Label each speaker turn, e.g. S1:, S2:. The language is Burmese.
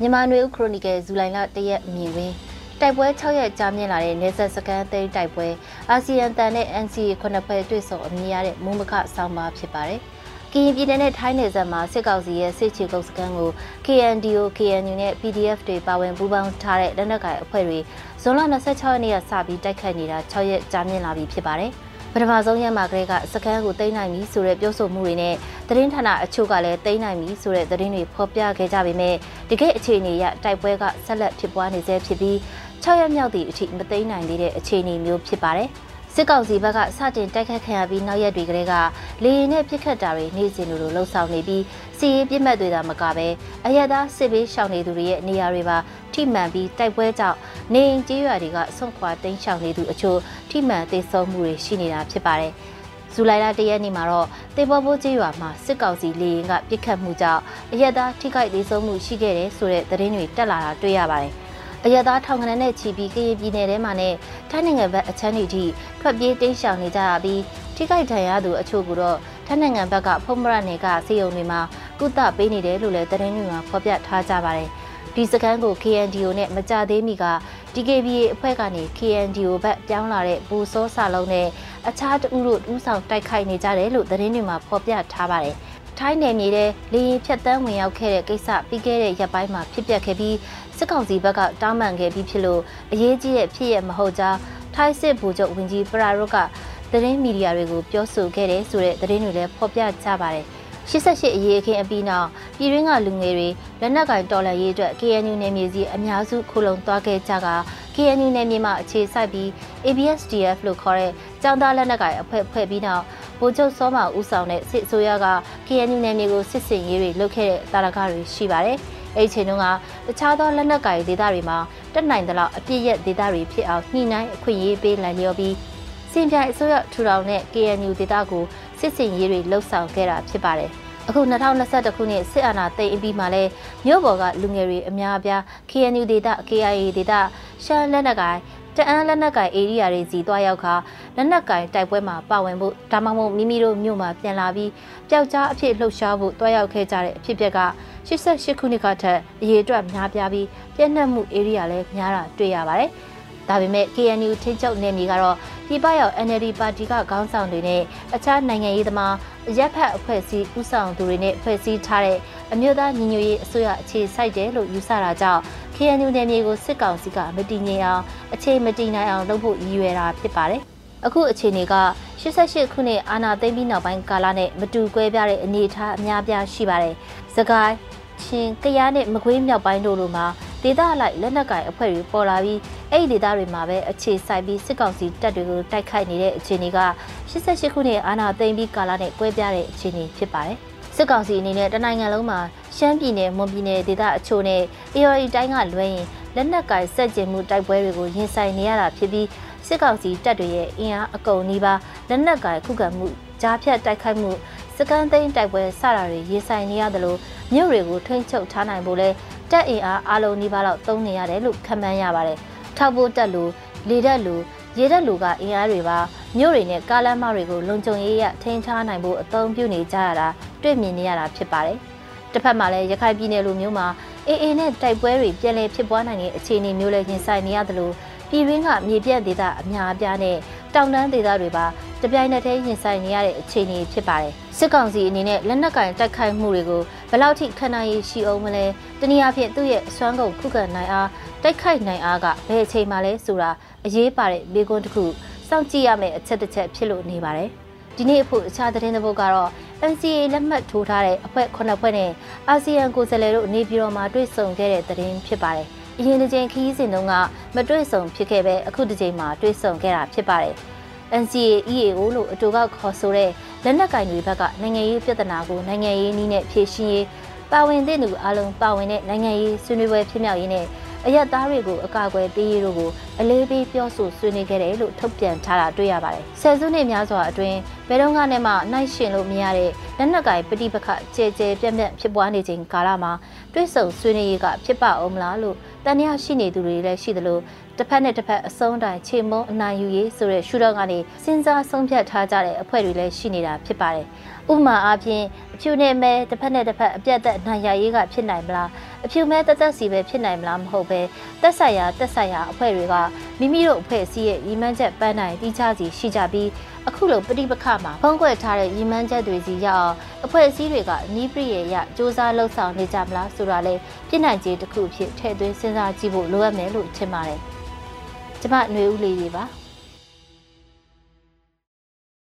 S1: မြန်မာနွေဦးခရိုနီကယ်ဇူလိုင်လ၁ရက်မြင်တွင်တိုက်ပွဲ6ရက်ကြာမြင့်လာတဲ့နေဆက်စကန်သိမ်းတိုက်ပွဲအာဆီယံတန်နဲ့ NCA ခုနှစ်ဖွဲ့တွေ့ဆုံအမြင်ရတဲ့မုံမခဆောင်းပါဖြစ်ပါတယ်။ကရင်ပြည်နယ်နဲ့ထိုင်းနယ်စပ်မှာစစ်ကောင်စီရဲ့စစ်ချေကုပ်စကန်ကို KNDO KNU နဲ့ PDF တွေပါဝင်ပူးပေါင်းထားတဲ့လက်နက်ကိုင်အဖွဲ့တွေဇွန်လ26ရက်နေ့ကစပြီးတိုက်ခိုက်နေတာ6ရက်ကြာမြင့်လာပြီဖြစ်ပါတယ်။ ပထမဆုံးရက်မှာကလေးကစကန်းကိုတိမ့်နိုင်ပြီဆိုတဲ့ပြောဆိုမှုတွေနဲ့သတင်းဌာနအချို့ကလည်းတိမ့်နိုင်ပြီဆိုတဲ့သတင်းတွေဖော်ပြခဲ့ကြပေမဲ့တကယ်အခြေအနေရတိုက်ပွဲကဆက်လက်ဖြစ်ပွားနေဆဲဖြစ်ပြီး6ရက်မြောက်သည့်အထိမသိမ်းနိုင်သေးတဲ့အခြေအနေမျိုးဖြစ်ပါတယ်။စစ်ကောင်စီဘက်ကစတင်တိုက်ခတ်ခံရပြီးနောက်ရက်တွေကလေးကလေရင်နဲ့ပြစ်ခတ်တာတွေနေ့စဉ်လိုလိုလှုပ်ဆောင်နေပြီးစီရေးပြစ်မှတ်တွေသာမကပဲအရသာစစ်ဘေးရှောင်နေသူတွေရဲ့နေရာတွေပါ ထိမှန်ပြီးတိုက်ပွဲကြောင့်နေအိမ်ကျေးရွာတွေကဆွန့်ခွာတိမ်းရှောင်နေသူအချို့ထိမှန်သိဆုံးမှုတွေရှိနေတာဖြစ်ပါတယ်။ဇူလိုင်လ၁ရက်နေ့မှာတော့တေဘောဘိုးကျေးရွာမှာစစ်ကောင်စီလေရင်ကပြစ်ခတ်မှုကြောင့်အရသာထိခိုက်သေးဆုံးမှုရှိခဲ့တယ်ဆိုတဲ့သတင်းတွေတက်လာတာတွေ့ရပါတယ်။အရသာထောင်ကနန်းနဲ့ချီပြီးကရင်ပြည်နယ်ထဲမှာနဲ့ထိုင်းနိုင်ငံဘက်အချမ်းတွေထိထွက်ပြေးတိမ်းရှောင်နေကြရပြီးထိခိုက်ဒဏ်ရာသူအချို့ကတော့ထိုင်းနိုင်ငံဘက်ကဖုံမရနယ်ကစေယုံတွေမှာကုသပေးနေတယ်လို့လည်းသတင်းတွေမှာဖော်ပြထားကြပါတယ်။ ဒီစကန်ကို KNDO နဲ့မကြသေးမီက DKBA အဖွဲ့ကနေ KNDO ဘက်ပြောင်းလာတဲ့ဘူစောစာလုံးနဲ့အခြားတဦးတို့ဥဆောင်တိုက်ခိုက်နေကြတယ်လို့သတင်းတွေမှာဖော်ပြထားပါတယ်။ထိုင်းနယ်မြေထဲလေရင်ဖြတ်တန်းဝင်ရောက်ခဲ့တဲ့ကိစ္စပြီးခဲ့တဲ့ရက်ပိုင်းမှာဖြစ်ပျက်ခဲ့ပြီးစစ်ကောင်စီဘက်ကတောင်းပန်ခဲ့ပြီးဖြစ်လို့အရေးကြီးတဲ့ဖြစ်ရမဟုတ်ကြောင်းထိုင်းစစ်ဗိုလ်ချုပ်ဝင်ကြီးပရာရုတ်ကသတင်းမီဒီယာတွေကိုပြောဆိုခဲ့တယ်ဆိုတဲ့သတင်းတွေလည်းဖော်ပြကြပါတယ်။88အရေးအခင်းအပြီးနောက် ပြည်တွင်းကလူငယ်တွေလက်နက်ကင်တော်လှန်ရေးအတွက် KNU နယ်မြေစီအများစုခုလုံသွားခဲ့ကြက KNU နယ်မြေမှာအခြေစိုက်ပြီး ABSDF လို့ခေါ်တဲ့ចောင်းသားလက်နက်ကင်အဖွဲ့ဖွဲ့ပြီးနောက်ဗိုလ်ချုပ်စောမဦးဆောင်တဲ့စစ်အစိုးရက KNU နယ်မြေကိုစစ်စင်ရေးတွေလုပ်ခဲ့တဲ့တာရကတွေရှိပါတယ်။အဲ့ဒီချိန်တုန်းကတခြားသောလက်နက်ကင်ဒေသတွေမှာတက်နိုင်သလောက်အပြည့်ရက်ဒေသတွေဖြစ်အောင်ညှိနှိုင်းအခွင့်အရေးပေးလိုက်လျော်ပြီးစင်ပြိုင်အစိုးရထူထောင်တဲ့ KNU ဒေသကိုစစ်စင်ရေးတွေလှုပ်ဆောင်ခဲ့တာဖြစ်ပါတယ်။ အခု2021ခုနှစ်စစ်အာဏာသိမ်းအပြီးမှာလဲမြို့ပေါ်ကလူငယ်တွေအများအပြား KNU ဒေသ KIA ဒေသရှမ်းလက်နက်ကိုင်တအန်းလက်နက်ကိုင်ဧရိယာတွေစီတွားရောက်ခါလက်နက်ကိုင်တိုက်ပွဲမှာပါဝင်ဖို့ဒါမှမဟုတ်မိမိတို့မြို့မှာပြန်လာပြီးပျောက်ကြားအဖြစ်လှုပ်ရှားဖို့တွားရောက်ခဲ့ကြတဲ့အဖြစ်အပျက်က88ခုနှစ်ကထက်အရေးအတွက်များပြားပြီးပြည့်နှက်မှုဧရိယာလည်းများတာတွေ့ရပါတယ်။ဒါပေမဲ့ KNU ထိချုပ်နယ်မြေကတော့ပြည်ပရောက် NLD ပါတီကခေါင်းဆောင်တွေနဲ့အခြားနိုင်ငံရေးသမား ရက်ဖက်အဖွဲ့အစည်းဥဆောင်သူတွေနဲ့ဖွဲ့စည်းထားတဲ့အမျိုးသားညီညွတ်ရေးအစိုးရအခြေစိုက်တယ်လို့ယူဆတာကြောင့် KNU နယ်မြေကိုစစ်ကောင်စီကမတည်ငြိမ်အောင်အခြေမတည်နိုင်အောင်လုပ်ဖို့ရည်ရွယ်တာဖြစ်ပါတယ်။အခုအခြေအနေက88ခုနှစ်အာဏာသိမ်းပြီးနောက်ပိုင်းကာလနဲ့မတူကွဲပြားတဲ့အနေအထားအများပြားရှိပါတယ်။စကိုင်းချင်းကရားနဲ့မကွေးမြောက်ပိုင်းတို့လိုမှာ ဒေသအလိုက်လက်နက်ကိုင်အဖွဲ့တွေပေါ်လာပြီးအဲ့ဒီဒေသတွေမှာပဲအခြေစိုက်ပြီးစစ်ကောင်စီတပ်တွေကိုတိုက်ခိုက်နေတဲ့အခြေအနေက88ခုနှစ်အာဏာသိမ်းပြီးကာလနဲ့ကွဲပြားတဲ့အခြေအနေဖြစ်ပါတယ်။စစ်ကောင်စီအနေနဲ့တနိုင်ငံလုံးမှာရှမ်းပြည်နယ်မွန်ပြည်နယ်ဒေသအချို့နဲ့ ARI တိုင်းကလွှဲရင်လက်နက်ကိုင်စက်ကျင်မှုတိုက်ပွဲတွေကိုရင်ဆိုင်နေရတာဖြစ်ပြီးစစ်ကောင်စီတပ်တွေရဲ့အင်အားအကုန်နီးပါးလက်နက်ကိုင်ခုခံမှုကြားဖြတ်တိုက်ခိုက်မှုစကန်သိန်းတိုက်ပွဲစတာတွေရင်ဆိုင်နေရတယ်လို့မြို့တွေကိုထိန်းချုပ်ထားနိုင်ဖို့လဲ တက်အင်အားအလုံးနီးပါးလောက်သုံးနေရတယ်လို့ခန့်မှန်းရပါတယ်။ထောက်ဖို့တက်လို့လေတက်လို့ရေတက်လို့ကအင်အားတွေပါမြို့တွေနဲ့ကားလမ်းမတွေကိုလုံခြုံရေးရထိန်းထားနိုင်ဖို့အသုံးပြုနေကြရတာတွေ့မြင်နေရတာဖြစ်ပါတယ်။တစ်ဖက်မှာလည်းရခိုင်ပြည်နယ်လိုမျိုးမှာအေအေနဲ့တိုက်ပွဲတွေပြန်လည်ဖြစ်ပွားနိုင်တဲ့အခြေအနေမျိုးလည်းရင်ဆိုင်နေရတယ်လို့ပြည်တွင်းကမြေပြန့်ဒေသအများအပြားနဲ့တောင်တန်းဒေသတွေပါတပြိုင်နက်တည်းရင်ဆိုင်နေရတဲ့အခြေအနေဖြစ်ပါတယ်။ စစ်ကောင်စီအနေနဲ့လက်နက်ကင်တိုက်ခိုက်မှုတွေကိုဘယ်လောက်ထိခံနိုင်ရရှိအောင်မလဲ။တနည်းအားဖြင့်သူ့ရဲ့အစွမ်းကုန်ခုခံနိုင်အားတိုက်ခိုက်နိုင်အားကဘယ်အချိန်မှလဲဆိုတာအရေးပါတဲ့မိကွန်းတစ်ခုစောင့်ကြည့်ရမယ့်အချက်တစ်ချက်ဖြစ်လို့နေပါတယ်။ဒီနေ့အဖို့အခြားသတင်းသဘောကတော့ NCA လက်မှတ်ထိုးထားတဲ့အဖွဲ့9ဖွဲ့နဲ့အာဆီယံကိုယ်စားလှယ်တို့နေပြည်တော်မှာတွေ့ဆုံခဲ့တဲ့သတင်းဖြစ်ပါတယ်။အရင်တစ်ချိန်ခီးစဉ်တုန်းကမတွေ့ဆုံဖြစ်ခဲ့ပဲအခုတစ်ချိန်မှာတွေ့ဆုံခဲ့တာဖြစ်ပါတယ်။ NCA EAO လို့အတူကခေါ်ဆိုတဲ့လက်နက်ကင်တွေဘက်ကနိုင်ငံရေးပြဿနာကိုနိုင်ငံရေးနည်းနဲ့ဖြေရှင်းရေးပါဝင်တဲ့သူအလုံးပါဝင်တဲ့နိုင်ငံရေးဆွေးနွေးပွဲဖြစ်မြောက်ရေးနဲ့အရက်သားတွေကိုအကာအကွယ်ပေးရေးတို့ကိုအလေးပေးပြောဆိုဆွေးနွေးခဲ့တယ်လို့ထုတ်ပြန်ထားတာတွေ့ရပါတယ်။ဆယ်စုနှစ်များစွာအတွင်းဘယ်တော့မှနဲ့မှနိုင်ရှင်လို့မရတဲ့လက်နက်ကိုင်ပဋိပက္ခကြဲကြဲပြန့်ပြန့်ဖြစ်ပွားနေချိန်ကာလမှာတွစ်ဆုံဆွေးနွေးရေးကဖြစ်ပါအောင်မလားလို့တန်ရာရှိနေသူတွေလည်းရှိသလို တစ်ဖက်နဲ့တစ်ဖက်အစုံတိုင်းခြေမုံအနိုင်ယူရေးဆိုတဲ့ရှုထောင့်ကနေစဉ်းစားဆုံးဖြတ်ထားကြတဲ့အဖွဲ့တွေလည်းရှိနေတာဖြစ်ပါတယ်။ဥပမာအားဖြင့်အဖြူနဲ့မဲတစ်ဖက်နဲ့တစ်ဖက်အပြတ်သက်နိုင်ရရေးကဖြစ်နိုင်မလားအဖြူမဲတက်တက်စီပဲဖြစ်နိုင်မလားမဟုတ်ပဲတက်ဆိုင်ရာတက်ဆိုင်ရာအဖွဲ့တွေကမိမိတို့အဖွဲ့အစည်းရဲ့ရီမန်းချက်ပန်းနိုင်တိကျစီရှိကြပြီးအခုလိုပဋိပက္ခမှာဖုံးကွယ်ထားတဲ့ရီမန်းချက်တွေစီရောက်အောင်အဖွဲ့အစည်းတွေကနီးပြည့်ရရစ조사လှုပ်ဆောင်နေကြမလားဆိုတာလဲပြည်နိုင်ကြီးတစ်ခုဖြစ်ထည့်သွင်းစဉ်းစားကြည့်ဖို့လိုအပ်မယ်လို့ထင်ပါတယ်။ ကျမຫນွေဦးလေးတွေပါ။